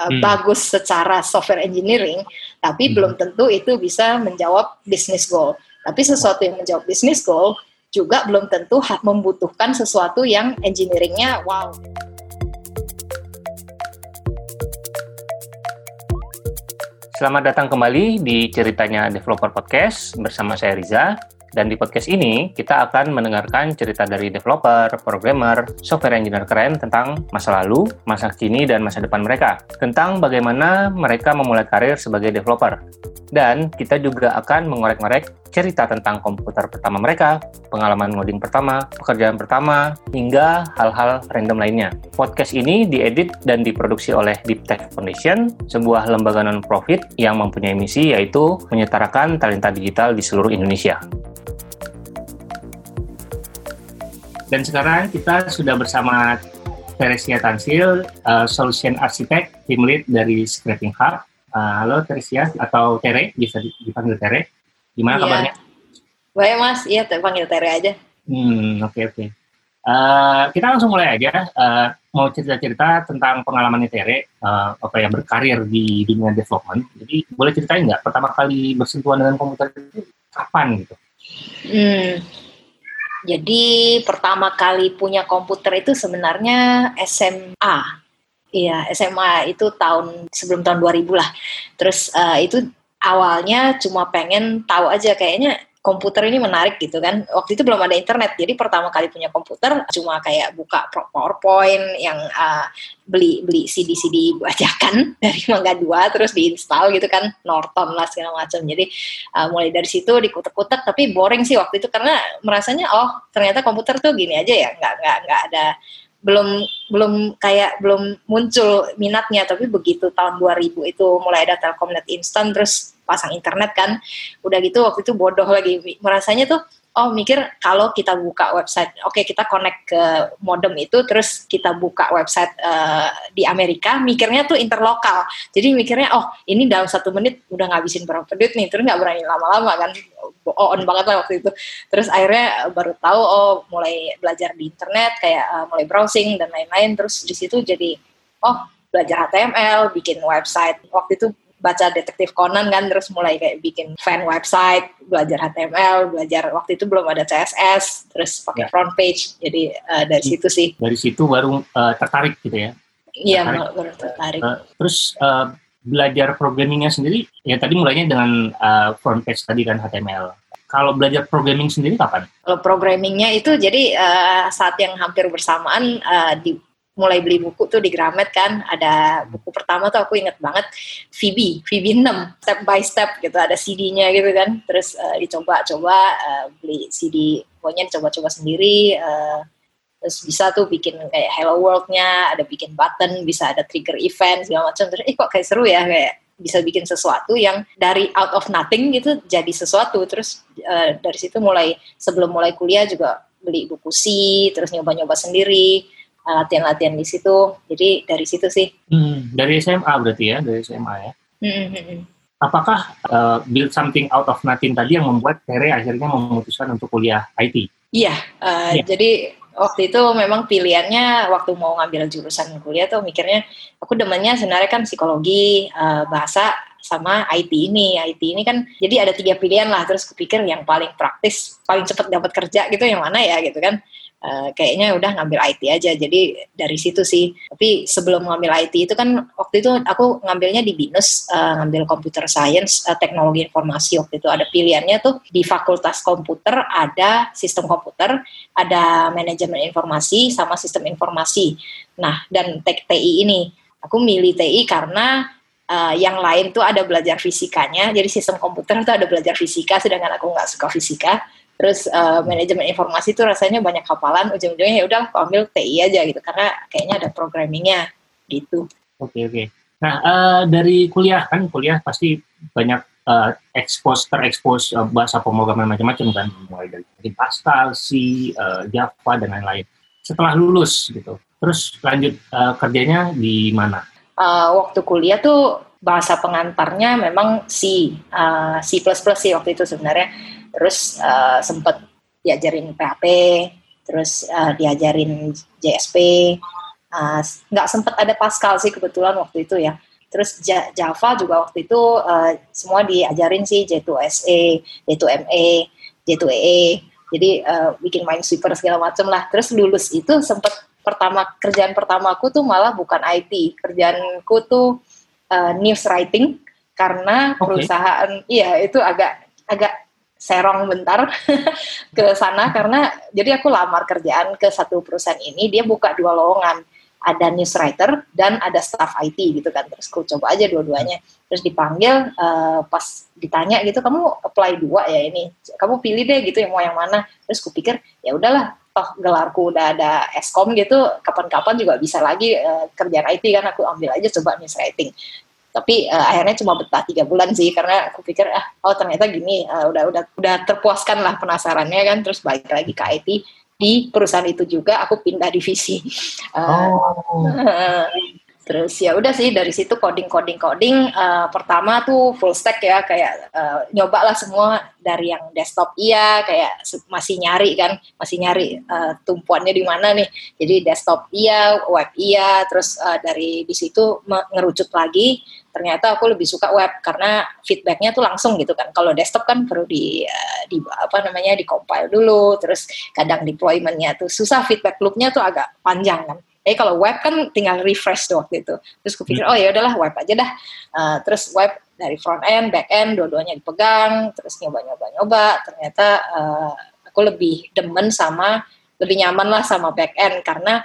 uh, hmm. bagus secara software engineering, tapi hmm. belum tentu itu bisa menjawab business goal. Tapi sesuatu yang menjawab business goal juga belum tentu membutuhkan sesuatu yang engineeringnya wow. Selamat datang kembali di ceritanya Developer Podcast bersama saya Riza. Dan di podcast ini, kita akan mendengarkan cerita dari developer, programmer, software engineer keren tentang masa lalu, masa kini, dan masa depan mereka. Tentang bagaimana mereka memulai karir sebagai developer. Dan kita juga akan mengorek-ngorek cerita tentang komputer pertama mereka, pengalaman ngoding pertama, pekerjaan pertama, hingga hal-hal random lainnya. Podcast ini diedit dan diproduksi oleh Deep Tech Foundation, sebuah lembaga non-profit yang mempunyai misi yaitu menyetarakan talenta digital di seluruh Indonesia. Dan sekarang kita sudah bersama Teresia Tansil, uh, Solution Architect, Team Lead dari Scraping Hub. Uh, halo Teresia, atau Tere, bisa dipanggil Tere. Gimana iya. kabarnya? Baik mas, iya panggil Tere aja. Hmm, oke okay, oke. Okay. Uh, eh, kita langsung mulai aja. Uh, mau cerita-cerita tentang pengalaman Tere, uh, apa ya berkarir di dunia development. Jadi boleh ceritain nggak pertama kali bersentuhan dengan komputer itu kapan gitu? Hmm, jadi pertama kali punya komputer itu sebenarnya SMA. Iya, SMA itu tahun sebelum tahun 2000 lah. Terus uh, itu awalnya cuma pengen tahu aja kayaknya komputer ini menarik gitu kan. Waktu itu belum ada internet, jadi pertama kali punya komputer cuma kayak buka PowerPoint yang uh, beli beli CD CD bajakan dari Mangga Dua terus diinstal gitu kan Norton lah segala macam. Jadi uh, mulai dari situ dikutek-kutek tapi boring sih waktu itu karena merasanya oh ternyata komputer tuh gini aja ya nggak nggak nggak ada belum belum kayak belum muncul minatnya tapi begitu tahun 2000 itu mulai ada Telkomnet instan terus pasang internet kan. Udah gitu waktu itu bodoh lagi. Merasanya tuh oh mikir kalau kita buka website, oke okay, kita connect ke modem itu, terus kita buka website uh, di Amerika, mikirnya tuh interlokal. Jadi mikirnya oh ini dalam satu menit udah ngabisin berapa duit nih, terus nggak berani lama-lama kan, on banget lah waktu itu. Terus akhirnya baru tahu oh mulai belajar di internet, kayak uh, mulai browsing dan lain-lain, terus di situ jadi oh belajar HTML, bikin website. Waktu itu baca detektif Conan kan terus mulai kayak bikin fan website belajar HTML belajar waktu itu belum ada CSS terus pakai ya. front page. Jadi uh, dari situ sih. Dari situ baru uh, tertarik gitu ya? Iya baru tertarik. Uh, terus uh, belajar programmingnya sendiri ya tadi mulainya dengan uh, front page tadi kan HTML kalau belajar programming sendiri kapan? Kalau programmingnya itu jadi uh, saat yang hampir bersamaan uh, di mulai beli buku tuh di Gramet kan ada buku pertama tuh aku inget banget Phoebe Phoebe 6 step by step gitu ada CD-nya gitu kan terus uh, dicoba-coba uh, beli CD pokoknya dicoba-coba sendiri uh, terus bisa tuh bikin kayak Hello World-nya ada bikin button bisa ada trigger event segala macam terus eh kok kayak seru ya kayak bisa bikin sesuatu yang dari out of nothing gitu jadi sesuatu terus uh, dari situ mulai sebelum mulai kuliah juga beli buku C terus nyoba-nyoba sendiri latihan-latihan di situ. Jadi dari situ sih. Hmm, dari SMA berarti ya, dari SMA ya. Hmm, hmm, hmm. Apakah uh, build something out of nothing tadi yang membuat Tere akhirnya memutuskan untuk kuliah IT? Iya, uh, yeah. jadi waktu itu memang pilihannya waktu mau ngambil jurusan kuliah tuh mikirnya aku demennya sebenarnya kan psikologi, uh, bahasa sama IT ini. IT ini kan jadi ada tiga pilihan lah terus kepikir yang paling praktis, paling cepat dapat kerja gitu yang mana ya gitu kan. Uh, kayaknya udah ngambil IT aja jadi dari situ sih. Tapi sebelum ngambil IT itu kan waktu itu aku ngambilnya di binus uh, ngambil computer science uh, teknologi informasi. Waktu itu ada pilihannya tuh di fakultas komputer ada sistem komputer ada manajemen informasi sama sistem informasi. Nah dan TI ini aku milih TI karena uh, yang lain tuh ada belajar fisikanya. Jadi sistem komputer tuh ada belajar fisika sedangkan aku nggak suka fisika terus uh, manajemen informasi itu rasanya banyak hafalan ujung-ujungnya ya udah ambil TI aja gitu karena kayaknya ada programmingnya gitu. Oke okay, oke. Okay. nah uh, dari kuliah kan kuliah pasti banyak uh, expose terekspos uh, bahasa pemrograman macam-macam kan mulai dari Pascal, C, uh, Java dan lain-lain. Setelah lulus gitu terus lanjut uh, kerjanya di mana? Uh, waktu kuliah tuh bahasa pengantarnya memang C uh, C++ sih waktu itu sebenarnya terus uh, eh, sempat diajarin PHP terus uh, diajarin JSP uh, nggak sempat ada Pascal sih kebetulan waktu itu ya Terus Java juga waktu itu uh, semua diajarin sih J2SE, J2ME, J2EE. Jadi uh, bikin Minesweeper segala macam lah. Terus lulus itu sempat pertama kerjaan pertama aku tuh malah bukan IT. Kerjaanku tuh uh, news writing karena okay. perusahaan iya itu agak agak serong bentar ke sana karena jadi aku lamar kerjaan ke satu perusahaan ini dia buka dua lowongan. Ada news writer dan ada staff IT gitu kan. Terus aku coba aja dua-duanya. Terus dipanggil uh, pas ditanya gitu kamu apply dua ya ini? Kamu pilih deh gitu yang mau yang mana. Terus aku pikir ya udahlah toh gelarku udah ada eskom gitu kapan-kapan juga bisa lagi uh, kerjaan IT kan aku ambil aja coba news writing tapi uh, akhirnya cuma betah tiga bulan sih karena aku pikir ah oh ternyata gini uh, udah udah udah terpuaskan lah penasarannya kan. Terus balik lagi ke IT di perusahaan itu juga aku pindah divisi. Uh, oh. Terus ya udah sih dari situ coding coding coding. Uh, pertama tuh full stack ya kayak uh, nyoba lah semua dari yang desktop. Iya kayak masih nyari kan masih nyari uh, tumpuannya di mana nih. Jadi desktop iya web iya terus uh, dari di situ ngerucut lagi ternyata aku lebih suka web karena feedbacknya tuh langsung gitu kan kalau desktop kan perlu di, uh, di apa namanya di compile dulu terus kadang deploymentnya tuh susah feedback loopnya tuh agak panjang kan Eh kalau web kan tinggal refresh tuh waktu itu. Terus aku pikir hmm. oh ya udahlah web aja dah. Uh, terus web dari front end, back end, dua-duanya dipegang. Terus nyoba-nyoba-nyoba. Ternyata uh, aku lebih demen sama lebih nyaman lah sama back end karena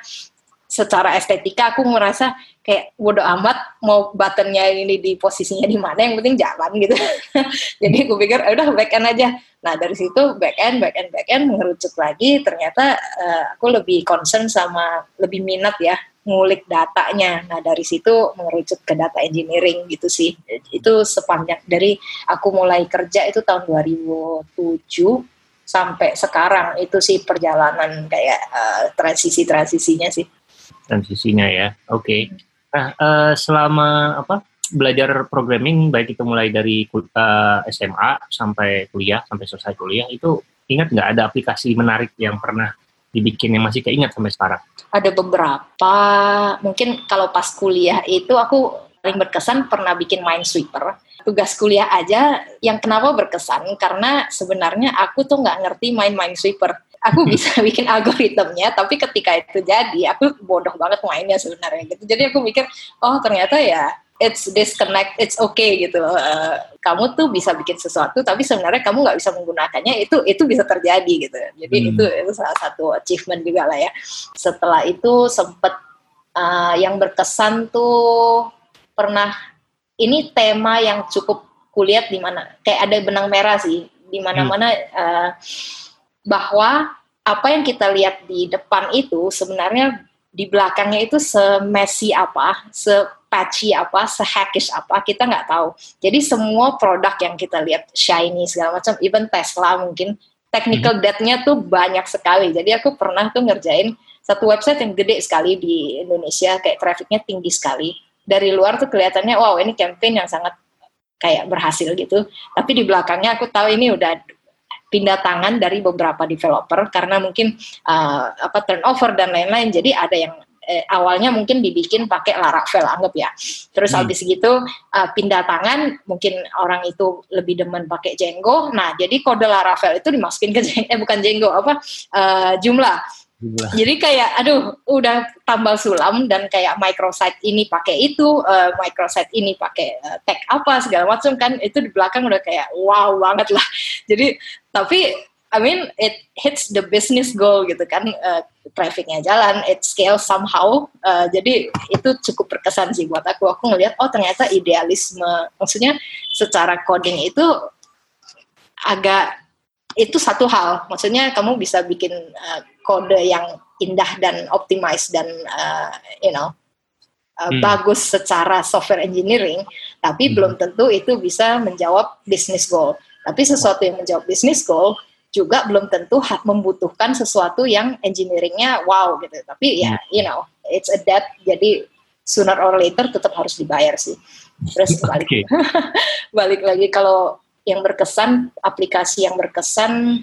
secara estetika aku merasa kayak bodo amat mau buttonnya ini di posisinya di mana yang penting jalan gitu jadi aku pikir ya udah back end aja nah dari situ back end back end back end mengerucut lagi ternyata uh, aku lebih concern sama lebih minat ya ngulik datanya nah dari situ mengerucut ke data engineering gitu sih itu sepanjang dari aku mulai kerja itu tahun 2007 sampai sekarang itu sih perjalanan kayak uh, transisi transisinya sih transisinya ya. Oke. Okay. Nah, uh, selama apa belajar programming baik itu mulai dari uh, eh, SMA sampai kuliah sampai selesai kuliah itu ingat nggak ada aplikasi menarik yang pernah dibikin yang masih keingat sampai sekarang? Ada beberapa. Mungkin kalau pas kuliah itu aku paling berkesan pernah bikin Minesweeper. Tugas kuliah aja yang kenapa berkesan karena sebenarnya aku tuh nggak ngerti main Minesweeper aku bisa bikin algoritmnya tapi ketika itu jadi aku bodoh banget mainnya sebenarnya gitu jadi aku mikir oh ternyata ya it's disconnect it's okay gitu uh, kamu tuh bisa bikin sesuatu tapi sebenarnya kamu nggak bisa menggunakannya itu itu bisa terjadi gitu jadi hmm. itu itu salah satu achievement juga lah ya setelah itu sempet uh, yang berkesan tuh pernah ini tema yang cukup kulihat di mana kayak ada benang merah sih di mana-mana hmm. uh, bahwa apa yang kita lihat di depan itu sebenarnya di belakangnya itu semesi apa, sepatchy apa, sehackish apa, kita nggak tahu. Jadi semua produk yang kita lihat shiny segala macam, even Tesla mungkin technical hmm. debt-nya tuh banyak sekali. Jadi aku pernah tuh ngerjain satu website yang gede sekali di Indonesia, kayak trafficnya tinggi sekali. Dari luar tuh kelihatannya, wow ini campaign yang sangat kayak berhasil gitu. Tapi di belakangnya aku tahu ini udah pindah tangan dari beberapa developer karena mungkin uh, apa turnover dan lain-lain. Jadi ada yang eh, awalnya mungkin dibikin pakai Laravel anggap ya. Terus hmm. habis gitu uh, pindah tangan mungkin orang itu lebih demen pakai Django. Nah, jadi kode Laravel itu dimasukin ke eh bukan Django apa uh, jumlah jadi kayak aduh udah tambal sulam dan kayak microsite ini pakai itu, uh, microsite ini pakai uh, tag apa segala macam kan itu di belakang udah kayak wow banget lah. Jadi tapi I mean it hits the business goal gitu kan uh, trafficnya jalan, it scale somehow. Uh, jadi itu cukup berkesan sih buat aku. Aku ngelihat oh ternyata idealisme maksudnya secara coding itu agak itu satu hal. Maksudnya kamu bisa bikin uh, kode yang indah dan optimize dan uh, you know uh, hmm. bagus secara software engineering, tapi hmm. belum tentu itu bisa menjawab business goal. Tapi sesuatu yang menjawab business goal juga belum tentu membutuhkan sesuatu yang engineeringnya wow gitu. Tapi ya, hmm. you know, it's a debt. Jadi sooner or later tetap harus dibayar sih. Terus balik, okay. balik lagi kalau yang berkesan, aplikasi yang berkesan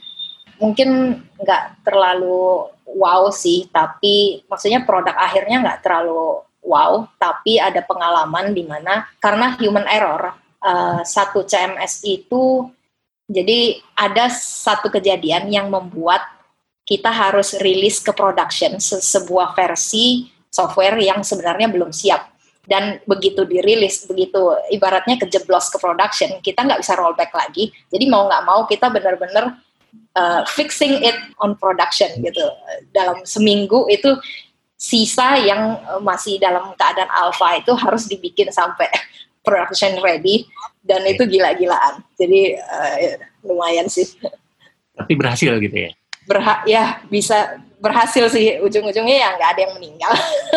mungkin nggak terlalu wow sih, tapi maksudnya produk akhirnya nggak terlalu wow, tapi ada pengalaman di mana karena human error uh, satu CMS itu jadi ada satu kejadian yang membuat kita harus rilis ke production se sebuah versi software yang sebenarnya belum siap. Dan begitu dirilis begitu ibaratnya kejeblos ke production kita nggak bisa rollback lagi. Jadi mau nggak mau kita benar-benar uh, fixing it on production gitu. Dalam seminggu itu sisa yang masih dalam keadaan alpha itu harus dibikin sampai production ready dan itu gila-gilaan. Jadi uh, lumayan sih. Tapi berhasil gitu ya berhak ya bisa berhasil sih. Ujung-ujungnya ya nggak ada yang meninggal.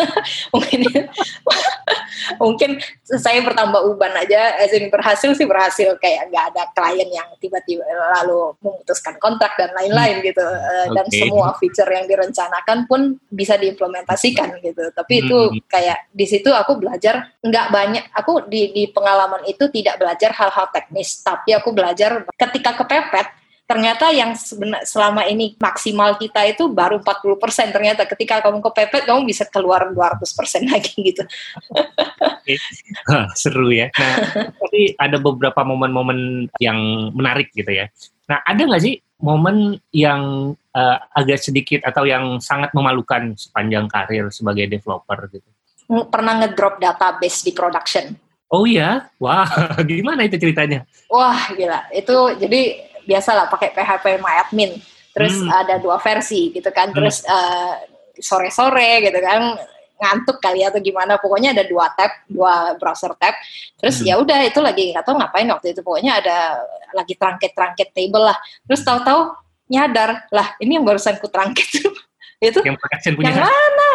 Mungkin mungkin saya bertambah uban aja. Ini berhasil sih berhasil. Kayak nggak ada klien yang tiba-tiba lalu memutuskan kontrak dan lain-lain gitu. Okay. dan semua feature yang direncanakan pun bisa diimplementasikan gitu. Tapi itu hmm. kayak di situ aku belajar nggak banyak. Aku di di pengalaman itu tidak belajar hal-hal teknis. Tapi aku belajar ketika kepepet ternyata yang selama ini maksimal kita itu baru 40% ternyata ketika kamu kepepet kamu bisa keluar 200% lagi gitu. Seru ya. Nah, tapi ada beberapa momen-momen yang menarik gitu ya. Nah, ada nggak sih momen yang uh, agak sedikit atau yang sangat memalukan sepanjang karir sebagai developer gitu? Pernah ngedrop database di production. Oh iya, wah gimana itu ceritanya? Wah gila, itu jadi biasa lah pakai PHP MyAdmin terus hmm. ada dua versi gitu kan. Hmm. terus uh, sore-sore gitu kan ngantuk kali atau gimana. Pokoknya ada dua tab dua browser tab. Terus hmm. ya udah itu lagi nggak tahu ngapain waktu itu. Pokoknya ada lagi trangket-trangket table lah. Terus tahu-tahu nyadar lah ini yang barusan ku trangket itu yang, yang mana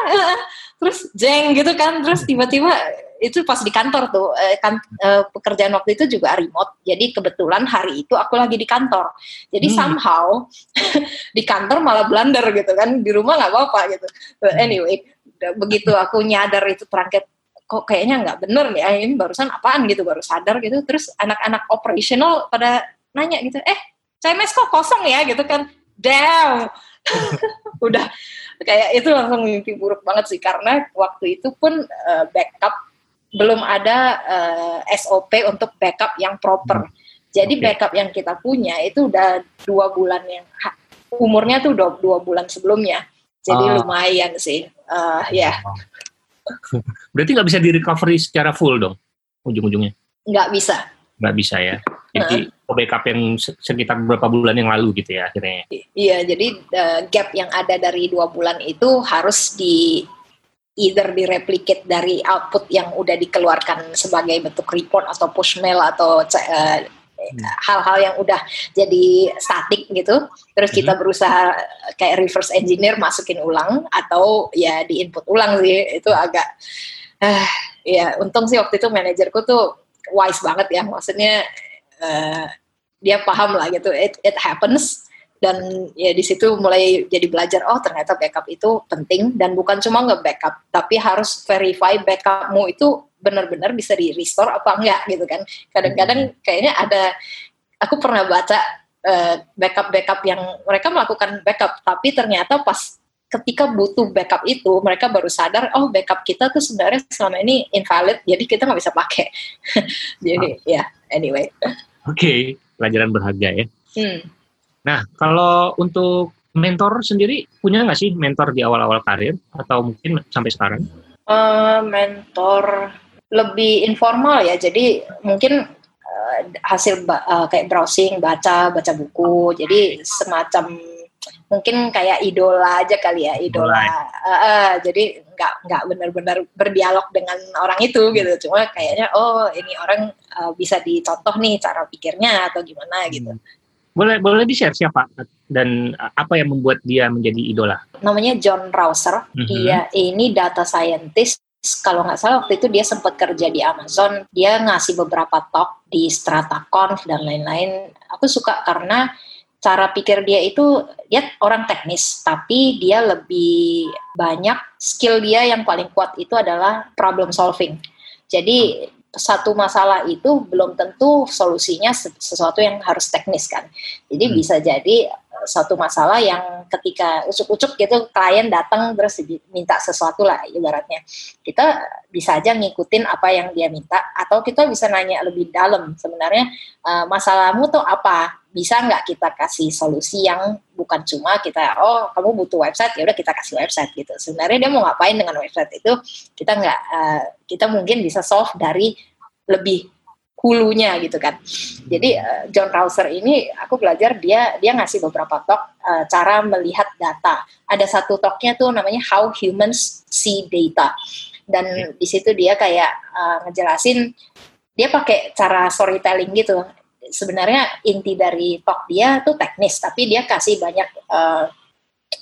terus jeng gitu kan terus tiba-tiba itu pas di kantor tuh eh, kan eh, pekerjaan waktu itu juga remote. Jadi kebetulan hari itu aku lagi di kantor. Jadi hmm. somehow di kantor malah blunder gitu kan di rumah nggak apa-apa gitu. But hmm. anyway begitu aku nyadar itu perangkat kok kayaknya nggak bener nih ah, ini barusan apaan gitu baru sadar gitu. Terus anak-anak operational pada nanya gitu eh CMS kok kosong ya? Gitu kan. Damn. Udah kayak itu langsung mimpi buruk banget sih karena waktu itu pun uh, backup belum ada uh, eh, SOP untuk backup yang proper. Hmm. Jadi okay. backup yang kita punya itu udah dua bulan yang umurnya tuh udah dua bulan sebelumnya. Jadi uh. lumayan sih, uh, ya. Yeah. Berarti nggak bisa di recovery secara full dong, ujung-ujungnya? Nggak bisa. Nggak bisa ya. Jadi uh. Backup yang sekitar beberapa bulan yang lalu gitu ya akhirnya. Iya, jadi uh, gap yang ada dari dua bulan itu harus di either direplicate dari output yang udah dikeluarkan sebagai bentuk report atau push mail atau uh, hal-hal yang udah jadi statik gitu terus kita hmm. berusaha kayak reverse engineer masukin ulang atau ya di input ulang sih itu agak uh, ya untung sih waktu itu manajerku tuh wise banget ya maksudnya uh, dia paham lah gitu. It, it happens. Dan ya di situ mulai jadi belajar oh ternyata backup itu penting dan bukan cuma nge-backup tapi harus verify backupmu itu benar-benar bisa di restore apa enggak gitu kan. Kadang-kadang hmm. kayaknya ada aku pernah baca uh, backup-backup yang mereka melakukan backup tapi ternyata pas ketika butuh backup itu mereka baru sadar oh backup kita tuh sebenarnya selama ini invalid jadi kita nggak bisa pakai. Jadi ya yeah, anyway oke okay. pelajaran berharga ya hmm Nah, kalau untuk mentor sendiri punya nggak sih mentor di awal-awal karir atau mungkin sampai sekarang? Uh, mentor lebih informal ya, jadi mungkin uh, hasil uh, kayak browsing, baca, baca buku, jadi semacam mungkin kayak idola aja kali ya, idola. Uh, uh, jadi nggak nggak benar-benar berdialog dengan orang itu gitu, cuma kayaknya oh ini orang uh, bisa dicontoh nih cara pikirnya atau gimana gitu. Hmm boleh boleh di share siapa dan apa yang membuat dia menjadi idola? Namanya John Rouser. Mm -hmm. Dia ini data scientist. Kalau nggak salah waktu itu dia sempat kerja di Amazon. Dia ngasih beberapa talk di StrataConf dan lain-lain. Aku suka karena cara pikir dia itu dia orang teknis, tapi dia lebih banyak skill dia yang paling kuat itu adalah problem solving. Jadi satu masalah itu belum tentu solusinya sesuatu yang harus teknis kan. Jadi hmm. bisa jadi suatu masalah yang ketika ucuk-ucuk gitu klien datang terus minta sesuatu lah ibaratnya. Kita bisa aja ngikutin apa yang dia minta atau kita bisa nanya lebih dalam sebenarnya uh, masalahmu tuh apa? Bisa nggak kita kasih solusi yang bukan cuma kita oh kamu butuh website ya udah kita kasih website gitu. Sebenarnya dia mau ngapain dengan website itu kita nggak uh, kita mungkin bisa solve dari lebih hulunya gitu kan. Jadi uh, John Rouser ini aku belajar dia dia ngasih beberapa talk uh, cara melihat data. Ada satu talknya tuh namanya How Humans See Data. Dan yeah. di situ dia kayak uh, ngejelasin dia pakai cara storytelling gitu. Sebenarnya inti dari talk dia tuh teknis, tapi dia kasih banyak uh,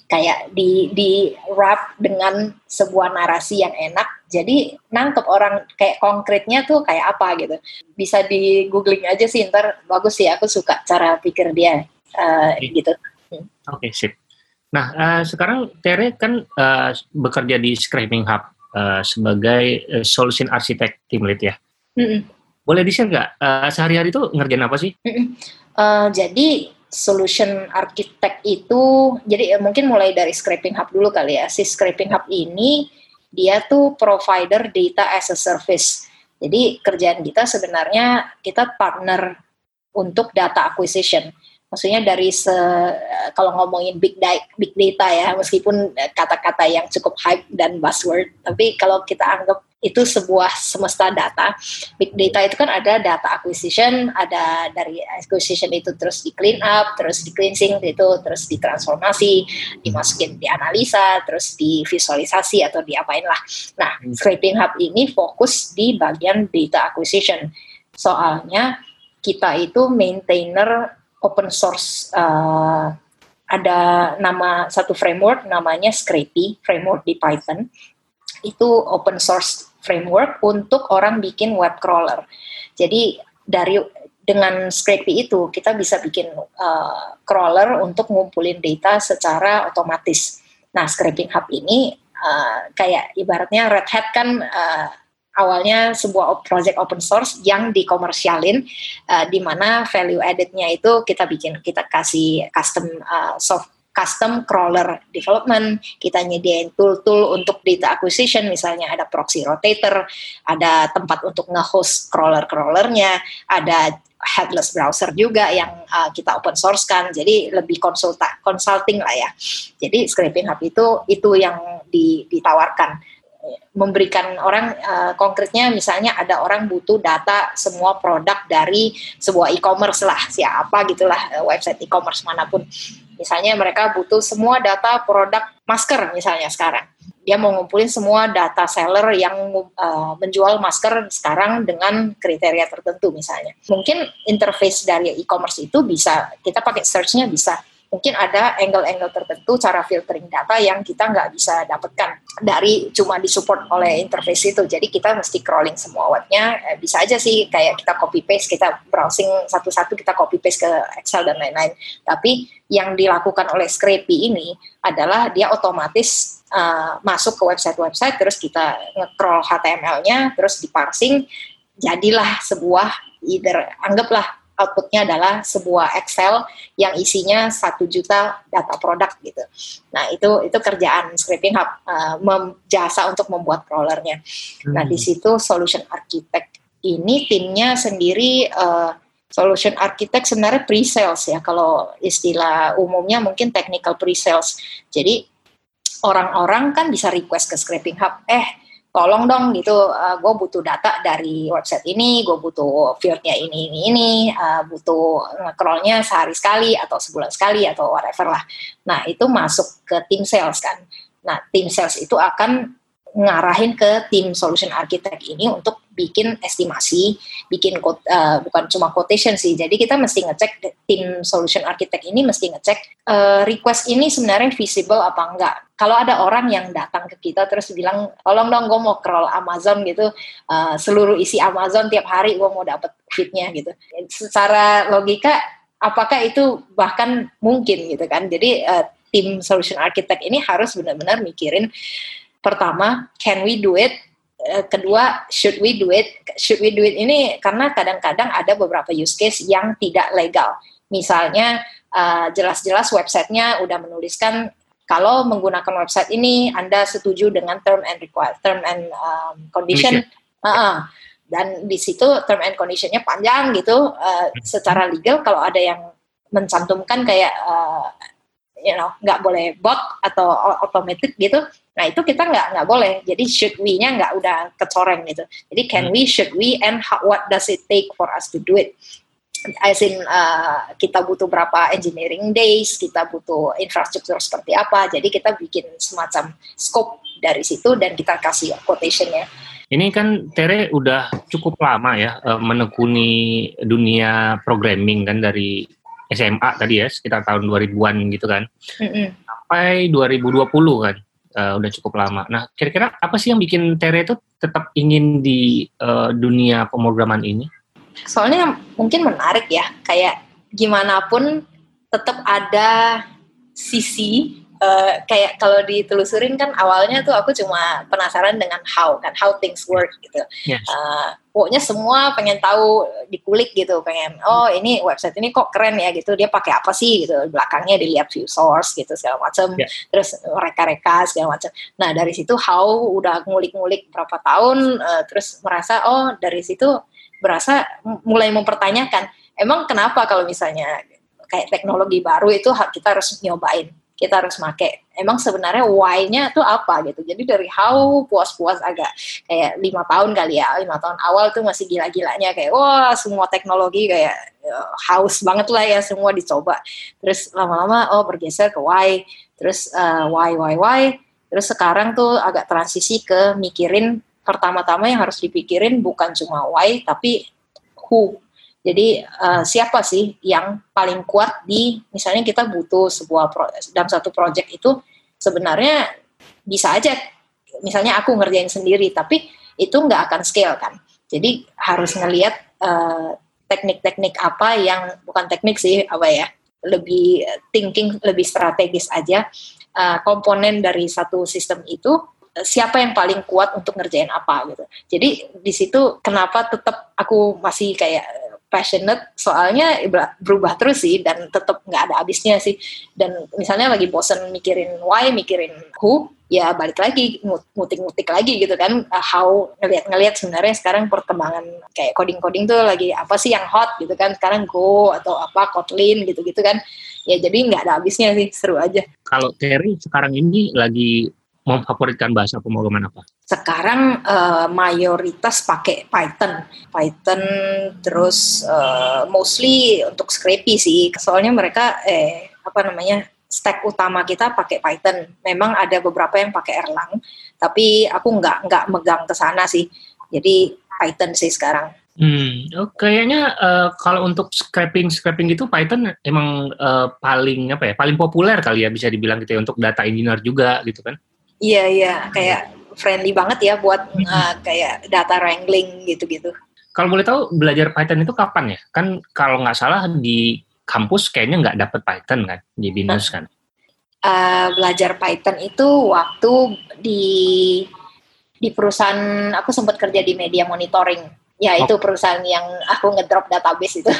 kayak di di wrap dengan sebuah narasi yang enak. Jadi nangkep orang kayak konkretnya tuh kayak apa gitu. Bisa di googling aja sih ntar bagus sih aku suka cara pikir dia uh, okay. gitu. Oke okay, sip. Nah uh, sekarang Tere kan uh, bekerja di Scraping Hub uh, sebagai uh, solution architect team lead ya. Mm -mm. boleh di share nggak? Uh, sehari-hari itu ngerjain apa sih? Mm -mm. Uh, jadi solution architect itu jadi ya mungkin mulai dari scraping hub dulu kali ya. Si scraping hub ini dia tuh provider data as a service. Jadi kerjaan kita sebenarnya kita partner untuk data acquisition. Maksudnya dari se kalau ngomongin big data, big data ya meskipun kata-kata yang cukup hype dan buzzword tapi kalau kita anggap itu sebuah semesta data. Big data itu kan ada data acquisition, ada dari acquisition itu terus di clean up, terus di cleansing itu terus ditransformasi, dimasukin di analisa, terus di visualisasi atau diapain lah. Nah, hmm. Scraping Hub ini fokus di bagian data acquisition. Soalnya kita itu maintainer open source uh, ada nama satu framework namanya Scrapy framework di Python itu open source framework untuk orang bikin web crawler. Jadi dari dengan Scrapy itu kita bisa bikin uh, crawler untuk ngumpulin data secara otomatis. Nah, Scraping Hub ini uh, kayak ibaratnya Red Hat kan uh, awalnya sebuah project open source yang dikomersialin uh, di mana value added-nya itu kita bikin kita kasih custom uh, soft custom crawler development, kita nyediain tool-tool untuk data acquisition, misalnya ada proxy rotator, ada tempat untuk nge-host crawler-crawlernya, ada headless browser juga yang uh, kita open source kan, jadi lebih konsulta consulting lah ya. Jadi Scraping Hub itu itu yang di, ditawarkan memberikan orang uh, konkretnya misalnya ada orang butuh data semua produk dari sebuah e-commerce lah siapa gitulah uh, website e-commerce mana pun Misalnya mereka butuh semua data produk masker misalnya sekarang. Dia mau ngumpulin semua data seller yang uh, menjual masker sekarang dengan kriteria tertentu misalnya. Mungkin interface dari e-commerce itu bisa kita pakai search-nya bisa mungkin ada angle-angle tertentu cara filtering data yang kita nggak bisa dapatkan dari cuma disupport oleh interface itu. Jadi kita mesti crawling semua webnya. Eh, bisa aja sih kayak kita copy paste, kita browsing satu-satu kita copy paste ke Excel dan lain-lain. Tapi yang dilakukan oleh Scrapy ini adalah dia otomatis uh, masuk ke website-website, terus kita nge-crawl HTML-nya, terus diparsing, jadilah sebuah either anggaplah outputnya adalah sebuah Excel yang isinya satu juta data produk gitu. Nah itu itu kerjaan Scraping Hub uh, jasa untuk membuat crawlernya. Hmm. Nah di situ solution architect ini timnya sendiri uh, solution architect sebenarnya pre-sales ya kalau istilah umumnya mungkin technical pre-sales. Jadi orang-orang kan bisa request ke Scraping Hub, eh tolong dong gitu, uh, eh, gue butuh data dari website ini, gue butuh fieldnya ini ini ini, uh, butuh nge-crawlnya sehari sekali atau sebulan sekali atau whatever lah. Nah itu masuk ke tim sales kan. Nah tim sales itu akan ngarahin ke tim solution architect ini untuk bikin estimasi, bikin uh, bukan cuma quotation sih. Jadi kita mesti ngecek tim solution architect ini mesti ngecek uh, request ini sebenarnya visible apa enggak. Kalau ada orang yang datang ke kita terus bilang, tolong dong gue mau crawl Amazon gitu, uh, seluruh isi Amazon tiap hari gue mau dapet fitnya gitu. Secara logika, apakah itu bahkan mungkin gitu kan? Jadi uh, tim solution architect ini harus benar-benar mikirin pertama can we do it eh, kedua should we do it should we do it ini karena kadang-kadang ada beberapa use case yang tidak legal Misalnya uh, jelas-jelas websitenya udah menuliskan kalau menggunakan website ini Anda setuju dengan term and require term and um, condition. Uh -uh. Dan di situ term and conditionnya panjang gitu. Uh, secara legal kalau ada yang mencantumkan kayak uh, you know nggak boleh bot atau automatic gitu. Nah itu kita nggak nggak boleh. Jadi should we-nya nggak udah kecoreng gitu. Jadi can hmm. we, should we, and how, what does it take for us to do it? as in uh, kita butuh berapa engineering days, kita butuh infrastruktur seperti apa. Jadi kita bikin semacam scope dari situ dan kita kasih quotationnya. Ini kan Tere udah cukup lama ya uh, menekuni dunia programming kan dari SMA tadi ya sekitar tahun 2000-an gitu kan. Mm -hmm. Sampai 2020 kan. Uh, udah cukup lama. Nah, kira-kira apa sih yang bikin Tere itu tetap ingin di uh, dunia pemrograman ini? soalnya mungkin menarik ya kayak gimana pun tetap ada sisi uh, kayak kalau ditelusurin kan awalnya tuh aku cuma penasaran dengan how kan how things work gitu yes. uh, pokoknya semua pengen tahu dikulik gitu pengen oh ini website ini kok keren ya gitu. Dia pakai apa sih? gitu. Belakangnya dilihat view source gitu segala macam yeah. terus reka-reka segala macam nah dari situ how udah ngulik-ngulik berapa tahun uh, terus merasa oh dari situ berasa mulai mempertanyakan emang kenapa kalau misalnya kayak teknologi baru itu kita harus nyobain kita harus make. Emang sebenarnya why-nya tuh apa gitu? Jadi dari how puas-puas agak kayak lima tahun kali ya lima tahun awal tuh masih gila-gilanya kayak wah semua teknologi kayak uh, haus banget lah ya semua dicoba. Terus lama-lama oh bergeser ke why. Terus uh, why why why. Terus sekarang tuh agak transisi ke mikirin pertama-tama yang harus dipikirin bukan cuma why tapi who. Jadi uh, siapa sih yang paling kuat di misalnya kita butuh sebuah pro, dalam satu project itu sebenarnya bisa aja misalnya aku ngerjain sendiri tapi itu nggak akan scale kan. Jadi harus ngelihat uh, teknik-teknik apa yang bukan teknik sih apa ya lebih thinking lebih strategis aja uh, komponen dari satu sistem itu siapa yang paling kuat untuk ngerjain apa gitu. Jadi di situ kenapa tetap aku masih kayak passionate soalnya berubah terus sih dan tetap nggak ada habisnya sih. Dan misalnya lagi bosen mikirin why mikirin who ya balik lagi ngutik-ngutik lagi gitu kan uh, how ngelihat-ngelihat sebenarnya sekarang perkembangan kayak coding-coding tuh lagi apa sih yang hot gitu kan sekarang Go atau apa Kotlin gitu-gitu kan. Ya jadi nggak ada habisnya sih seru aja. Kalau Terry sekarang ini lagi memfavoritkan bahasa pemrograman apa? Sekarang uh, mayoritas pakai Python, Python terus uh, mostly untuk Scrapy sih. Soalnya mereka eh apa namanya stack utama kita pakai Python. Memang ada beberapa yang pakai Erlang, tapi aku nggak nggak megang ke sana sih. Jadi Python sih sekarang. Hmm, oh, kayaknya uh, kalau untuk scraping scraping itu Python emang uh, paling apa ya, paling populer kali ya bisa dibilang gitu ya untuk data engineer juga gitu kan? Iya iya kayak friendly banget ya buat uh, kayak data wrangling gitu-gitu. Kalau boleh tahu belajar Python itu kapan ya? Kan kalau nggak salah di kampus kayaknya nggak dapet Python kan di binus kan? Uh, belajar Python itu waktu di di perusahaan aku sempat kerja di media monitoring Ya itu oh. perusahaan yang aku ngedrop database itu.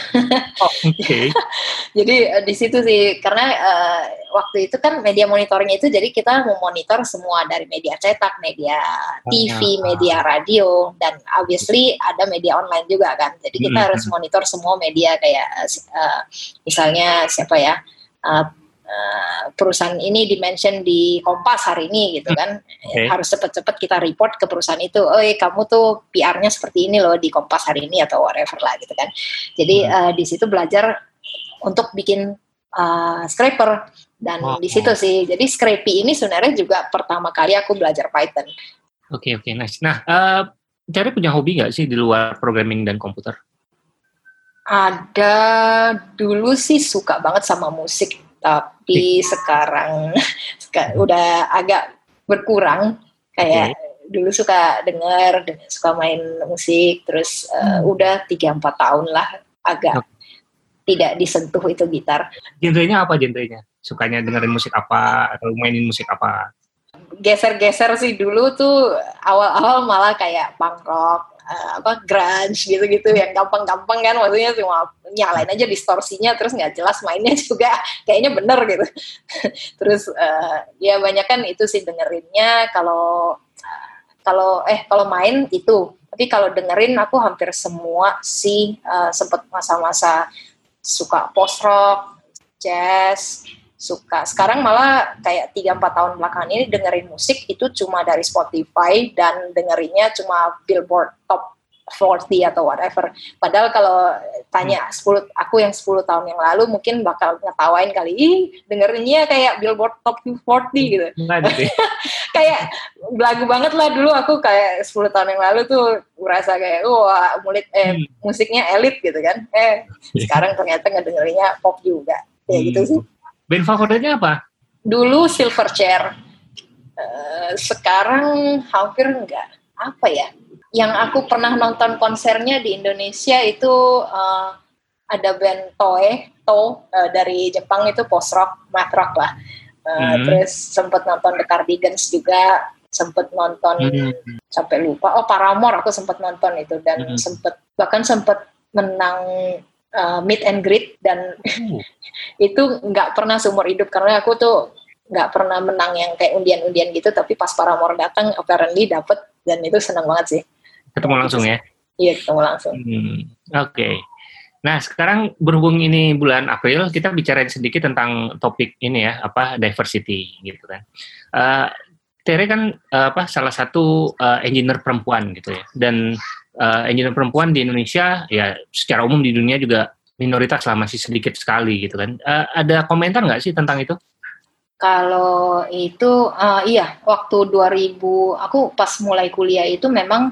Oh, Oke. Okay. jadi uh, di situ sih karena uh, waktu itu kan media monitoring itu jadi kita memonitor semua dari media cetak, media TV, oh, media radio dan obviously ada media online juga kan. Jadi kita hmm. harus monitor semua media kayak uh, misalnya siapa ya uh, Eh, perusahaan ini dimention di Kompas hari ini gitu kan. Okay. harus cepet-cepet kita report ke perusahaan itu oh kamu tuh PR-nya seperti ini loh di Kompas hari ini atau whatever lah gitu kan. Jadi hmm. uh, di situ belajar untuk bikin uh, scraper. Dan oh, di situ sih. Jadi Scrapy ini sebenarnya juga pertama kali aku belajar Python. Oke okay, oke. Okay, nice. Nah uh, cari punya hobi nggak sih di luar programming dan komputer? Ada dulu sih suka banget sama musik tapi sekarang udah agak berkurang kayak okay. dulu suka denger, suka main musik terus uh, udah tiga empat tahun lah agak okay. tidak disentuh itu gitar. Genrenya apa genrenya? Sukanya dengerin musik apa atau mainin musik apa? Geser-geser sih dulu tuh awal-awal malah kayak punk rock uh, apa grunge gitu-gitu yang gampang-gampang kan maksudnya cuma nyalain aja distorsinya terus nggak jelas mainnya juga kayaknya bener gitu. Terus uh, ya banyak kan itu sih dengerinnya kalau kalau eh kalau main itu. Tapi kalau dengerin aku hampir semua sih uh, sempet masa-masa suka post rock jazz suka. Sekarang malah kayak 3-4 tahun belakangan ini dengerin musik itu cuma dari Spotify dan dengerinnya cuma Billboard Top 40 atau whatever. Padahal kalau tanya 10 aku yang 10 tahun yang lalu mungkin bakal ngetawain kali, ih dengerinnya kayak Billboard Top 40 gitu. kayak lagu banget lah dulu aku kayak 10 tahun yang lalu tuh merasa kayak wah mulit eh hmm. musiknya elit gitu kan. Eh sekarang ternyata ngedengerinnya pop juga. Ya gitu sih. Band favoritnya apa? Dulu Silverchair. Uh, sekarang hampir enggak. Apa ya? Yang aku pernah nonton konsernya di Indonesia itu uh, ada band Toe, To uh, dari Jepang itu post rock, math rock lah. Uh, hmm. Terus sempet nonton The Cardigans juga, sempet nonton hmm. sampai lupa. Oh Paramore aku sempet nonton itu dan hmm. sempet bahkan sempet menang uh, meet and greet dan uh. itu nggak pernah seumur hidup. Karena aku tuh nggak pernah menang yang kayak undian-undian gitu. Tapi pas para Paramore datang apparently dapet. Dan itu senang banget sih. Ketemu langsung ya? Iya ketemu langsung. Hmm, oke. Okay. nah sekarang berhubung ini bulan April kita bicarain sedikit tentang topik ini ya apa diversity gitu kan. Uh, Tere kan uh, apa salah satu uh, engineer perempuan gitu ya. Dan uh, engineer perempuan di Indonesia ya secara umum di dunia juga minoritas lah masih sedikit sekali gitu kan. Uh, ada komentar nggak sih tentang itu? Kalau itu uh, iya waktu 2000 aku pas mulai kuliah itu memang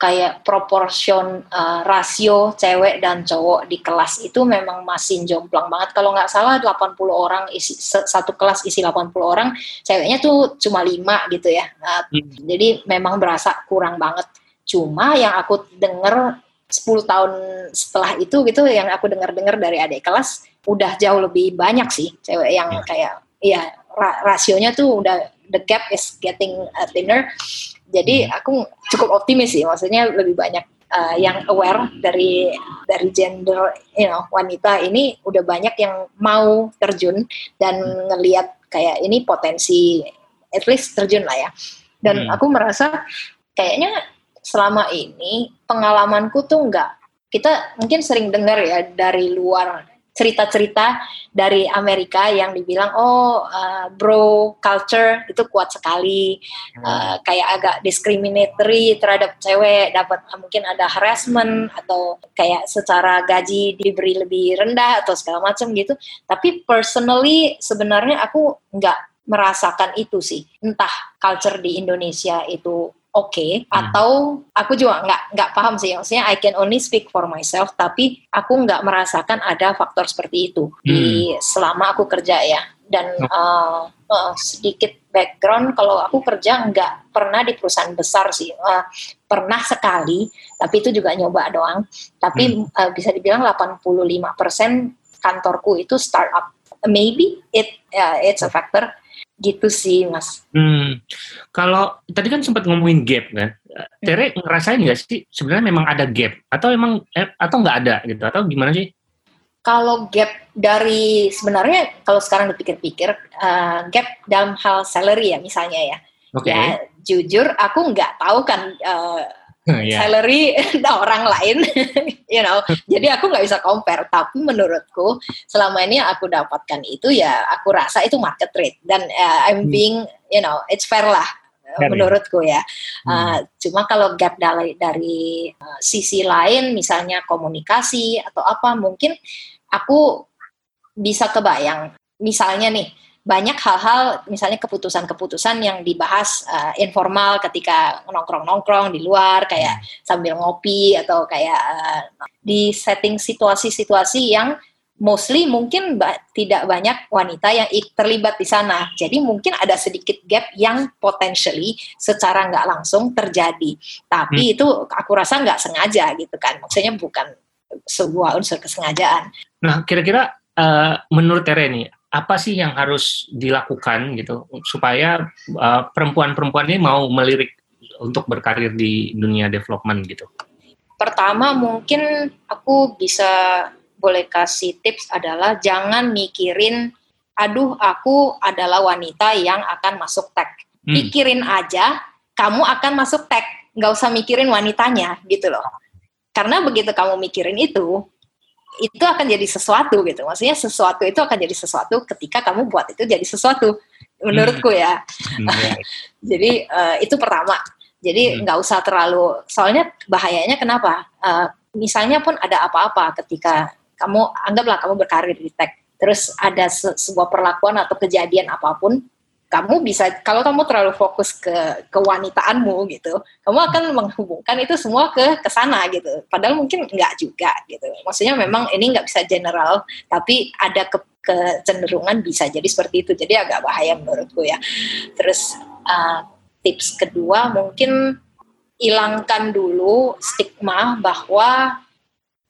kayak proporsion uh, rasio cewek dan cowok di kelas itu memang masih jomplang banget. Kalau nggak salah 80 orang isi satu kelas isi 80 orang, ceweknya tuh cuma lima gitu ya. Uh, hmm. Jadi memang berasa kurang banget. Cuma yang aku denger 10 tahun setelah itu gitu yang aku dengar-dengar dari adik kelas udah jauh lebih banyak sih cewek yang ya. kayak ya ra rasionya tuh udah the gap is getting uh, thinner. Jadi hmm. aku cukup optimis sih maksudnya lebih banyak uh, yang aware dari dari gender you know wanita ini udah banyak yang mau terjun dan hmm. ngelihat kayak ini potensi at least terjun lah ya. Dan hmm. aku merasa kayaknya selama ini pengalamanku tuh enggak kita mungkin sering dengar ya dari luar cerita-cerita dari Amerika yang dibilang oh uh, bro culture itu kuat sekali. Uh, kayak agak discriminatory terhadap cewek dapat uh, mungkin ada harassment atau kayak secara gaji diberi lebih rendah atau segala macam gitu. Tapi personally sebenarnya aku nggak merasakan itu sih. Entah culture di Indonesia itu oke okay, hmm. atau aku juga nggak nggak paham sih. Maksudnya I can only speak for myself tapi aku nggak merasakan ada faktor seperti itu hmm. di selama aku kerja ya. Dan uh, uh, sedikit background kalau aku kerja nggak pernah di perusahaan besar sih. Uh, pernah sekali tapi itu juga nyoba doang. Tapi hmm. uh, bisa dibilang 85% kantorku itu startup. Maybe it uh, it's a factor gitu sih mas. Hmm. Kalau tadi kan sempat ngomongin gap kan, Tere hmm. ngerasain nggak sih sebenarnya memang ada gap atau emang eh, atau nggak ada gitu atau gimana sih? Kalau gap dari sebenarnya kalau sekarang dipikir-pikir uh, gap dalam hal salary ya misalnya ya, okay. ya jujur aku nggak tahu kan uh, yeah. salary orang lain, you know. Jadi aku nggak bisa compare. Tapi menurutku selama ini aku dapatkan itu ya aku rasa itu market rate dan uh, I'm hmm. being, you know, it's fair lah fair, ya? menurutku ya. Hmm. Uh, cuma kalau gap dari dari uh, sisi lain, misalnya komunikasi atau apa, mungkin aku bisa kebayang. Misalnya nih banyak hal-hal misalnya keputusan-keputusan yang dibahas uh, informal ketika nongkrong-nongkrong di luar kayak hmm. sambil ngopi atau kayak uh, di setting situasi-situasi yang mostly mungkin ba tidak banyak wanita yang terlibat di sana. Jadi mungkin ada sedikit gap yang potentially secara nggak langsung terjadi. Tapi hmm. itu aku rasa nggak sengaja gitu kan. Maksudnya bukan sebuah unsur kesengajaan. Nah, kira-kira uh, menurut Tere nih, apa sih yang harus dilakukan gitu supaya perempuan uh, perempuan ini mau melirik untuk berkarir di dunia development gitu? pertama mungkin aku bisa boleh kasih tips adalah jangan mikirin aduh aku adalah wanita yang akan masuk tag. Hmm. Pikirin aja kamu akan masuk tag, nggak usah mikirin wanitanya gitu loh. Karena begitu kamu mikirin itu, itu akan jadi sesuatu gitu. Maksudnya sesuatu itu akan jadi sesuatu ketika kamu buat itu jadi sesuatu. Menurutku ya. Hmm. Iya. jadi uh, itu pertama. Jadi hmm. nggak hmm. usah terlalu. Soalnya bahayanya kenapa? Uh, misalnya pun ada apa-apa ketika kamu anggaplah kamu berkarir di tech terus ada se sebuah perlakuan atau kejadian apa pun kamu bisa kalau kamu terlalu fokus ke kewanitaanmu gitu kamu akan menghubungkan itu semua ke ke sana gitu. Padahal mungkin enggak juga gitu. Maksudnya memang ini nggak bisa general tapi ada ke kecenderungan bisa jadi seperti itu. Jadi agak bahaya menurutku ya. Terus uh, tips kedua mungkin hilangkan dulu stigma bahwa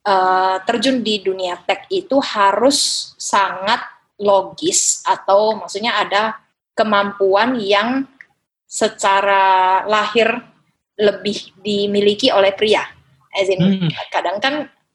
uh, terjun di dunia tech itu harus sangat logis atau maksudnya ada kemampuan yang secara lahir lebih dimiliki oleh pria. As in, hmm. kadang kan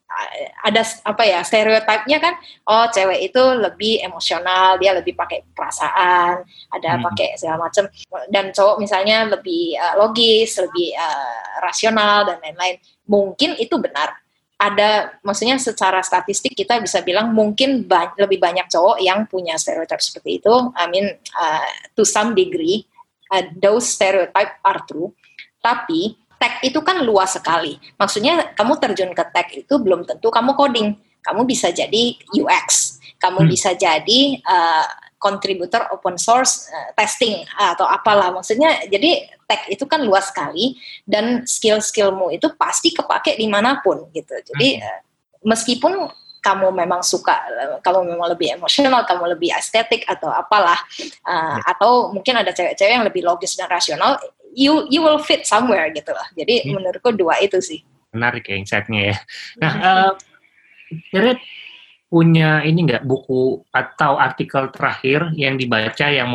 eh, ada apa ya stereotipnya kan oh cewek itu lebih emosional dia lebih pakai perasaan ada hmm. pakai segala macam dan cowok misalnya lebih uh, logis lebih uh, rasional dan lain-lain mungkin itu benar ada maksudnya secara statistik kita bisa bilang mungkin ba lebih banyak cowok yang punya stereotip seperti itu. I mean uh, to some degree uh, those stereotype are true. Tapi tech itu kan luas sekali. Maksudnya kamu terjun ke tech itu belum tentu kamu coding. Kamu bisa jadi UX, kamu hmm. bisa jadi uh, kontributor open source uh, testing atau apalah. Maksudnya jadi tech itu kan luas sekali dan skill-skillmu itu pasti kepake di mana pun gitu. Jadi uh, meskipun kamu memang suka kamu memang lebih emosional kamu lebih estetik atau apalah uh, atau mungkin ada cewek-cewek yang lebih logis dan rasional you you will fit somewhere gitu lah. Jadi hmm. menurutku dua itu sih. Menarik ya insightnya ya. Nah uh, punya ini nggak buku atau artikel terakhir yang dibaca yang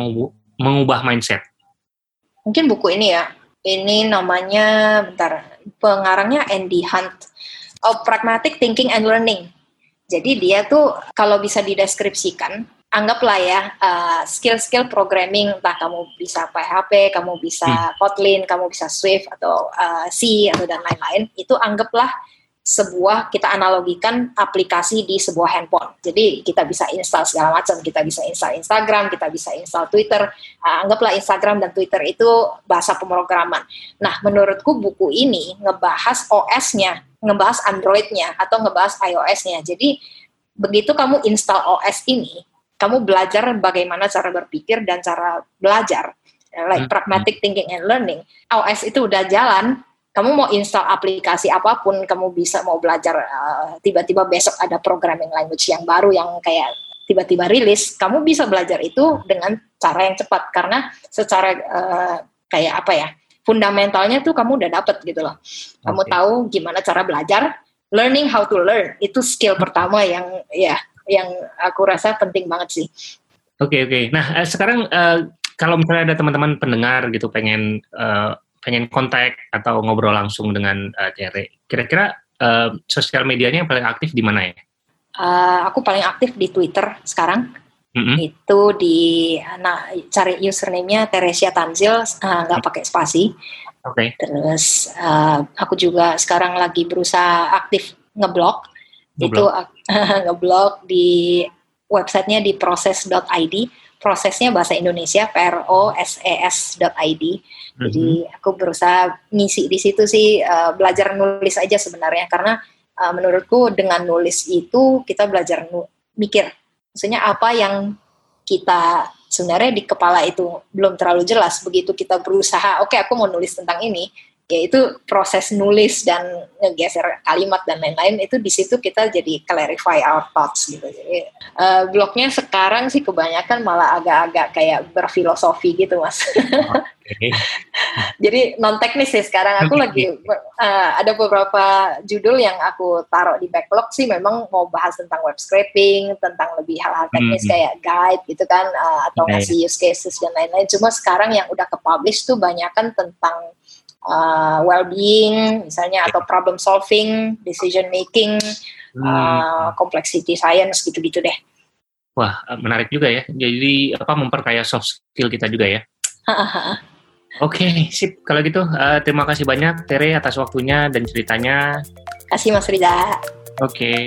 mengubah mindset? Mungkin buku ini ya. Ini namanya bentar pengarangnya Andy Hunt. Oh, Pragmatic Thinking and Learning. Jadi dia tuh kalau bisa dideskripsikan, anggaplah ya uh, skill-skill programming, entah kamu bisa PHP, kamu bisa hmm. Kotlin, kamu bisa Swift atau uh, C atau dan lain-lain, itu anggaplah sebuah kita analogikan aplikasi di sebuah handphone. Jadi kita bisa install segala macam, kita bisa install Instagram, kita bisa install Twitter. Uh, anggaplah Instagram dan Twitter itu bahasa pemrograman. Nah, menurutku buku ini ngebahas OS-nya, ngebahas Android-nya atau ngebahas iOS-nya. Jadi begitu kamu install OS ini, kamu belajar bagaimana cara berpikir dan cara belajar, like hmm. pragmatic thinking and learning. OS itu udah jalan, kamu mau install aplikasi apa pun, kamu bisa mau belajar uh, tiba-tiba besok ada programming language yang baru yang kayak tiba-tiba rilis, kamu bisa belajar itu dengan cara yang cepat karena secara uh, kayak apa ya fundamentalnya tuh kamu udah dapet gitu loh. Kamu okay. tahu gimana cara belajar, learning how to learn itu skill pertama yang ya yang aku rasa penting banget sih. Oke okay, oke. Okay. Nah uh, sekarang uh, kalau misalnya ada teman-teman pendengar gitu pengen uh, pengen kontak atau ngobrol langsung dengan uh, Tere, kira-kira uh, sosial medianya yang paling aktif di mana ya? Uh, aku paling aktif di Twitter sekarang. Mm-hmm. Itu di nah cari username-nya Teresia Tanzil nggak uh, pakai spasi. Oke. Okay. Terus uh, aku juga sekarang lagi berusaha aktif ngeblog. Itu uh, ngeblog di websitenya di proses.id prosesnya bahasa Indonesia proses.id. Jadi mm-hmm. aku berusaha ngisi di situ sih uh, belajar nulis aja sebenarnya karena uh, menurutku dengan nulis itu kita belajar nu- mikir. Maksudnya apa yang kita sebenarnya di kepala itu belum terlalu jelas begitu kita berusaha oke okay, aku mau nulis tentang ini yaitu proses nulis dan ngegeser kalimat dan lain-lain itu di situ kita jadi clarify our thoughts gitu. Jadi uh, blognya sekarang sih kebanyakan malah agak-agak kayak berfilosofi gitu mas. Okay. jadi non teknis sih sekarang aku lagi uh, ada beberapa judul yang aku taruh di backlog sih memang mau bahas tentang web scraping, tentang lebih hal-hal teknis hmm. kayak guide gitu kan uh, atau okay. ngasih use cases dan lain-lain. Cuma sekarang yang udah ke publish tuh banyak kan tentang uh, well-being misalnya atau problem solving, decision making, hmm. uh, complexity science gitu-gitu deh. Wah, menarik juga ya. Jadi apa memperkaya soft skill kita juga ya. Oke, okay, sip. Kalau gitu, uh, terima kasih banyak Tere atas waktunya dan ceritanya. Kasih Mas Rida. Oke. Okay.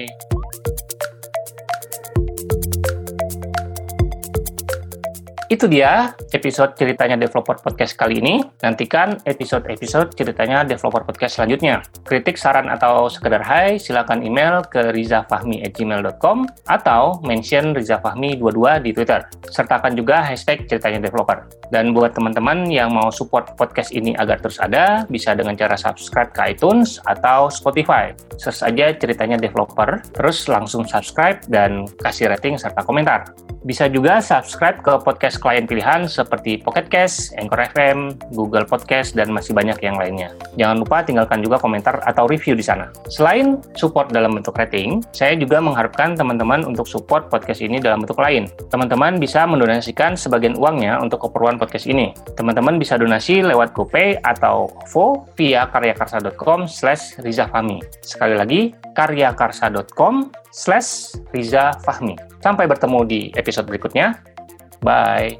Itu dia episode ceritanya Developer Podcast kali ini. Nantikan episode-episode ceritanya Developer Podcast selanjutnya. Kritik, saran, atau sekedar hai, silakan email ke rizafahmi@gmail.com atau mention rizafahmi22 di Twitter. Sertakan juga hashtag ceritanya developer. Dan buat teman-teman yang mau support podcast ini agar terus ada, bisa dengan cara subscribe ke iTunes atau Spotify. Search aja ceritanya developer, terus langsung subscribe dan kasih rating serta komentar. Bisa juga subscribe ke podcast klien pilihan seperti Pocket Cast, Anchor FM, Google Podcast, dan masih banyak yang lainnya. Jangan lupa tinggalkan juga komentar atau review di sana. Selain support dalam bentuk rating, saya juga mengharapkan teman-teman untuk support podcast ini dalam bentuk lain. Teman-teman bisa mendonasikan sebagian uangnya untuk keperluan podcast ini. Teman-teman bisa donasi lewat GoPay atau OVO via karyakarsa.com slash rizafami. Sekali lagi, karyakarsa.com slash rizafahmi. Sampai bertemu di episode berikutnya. Bye.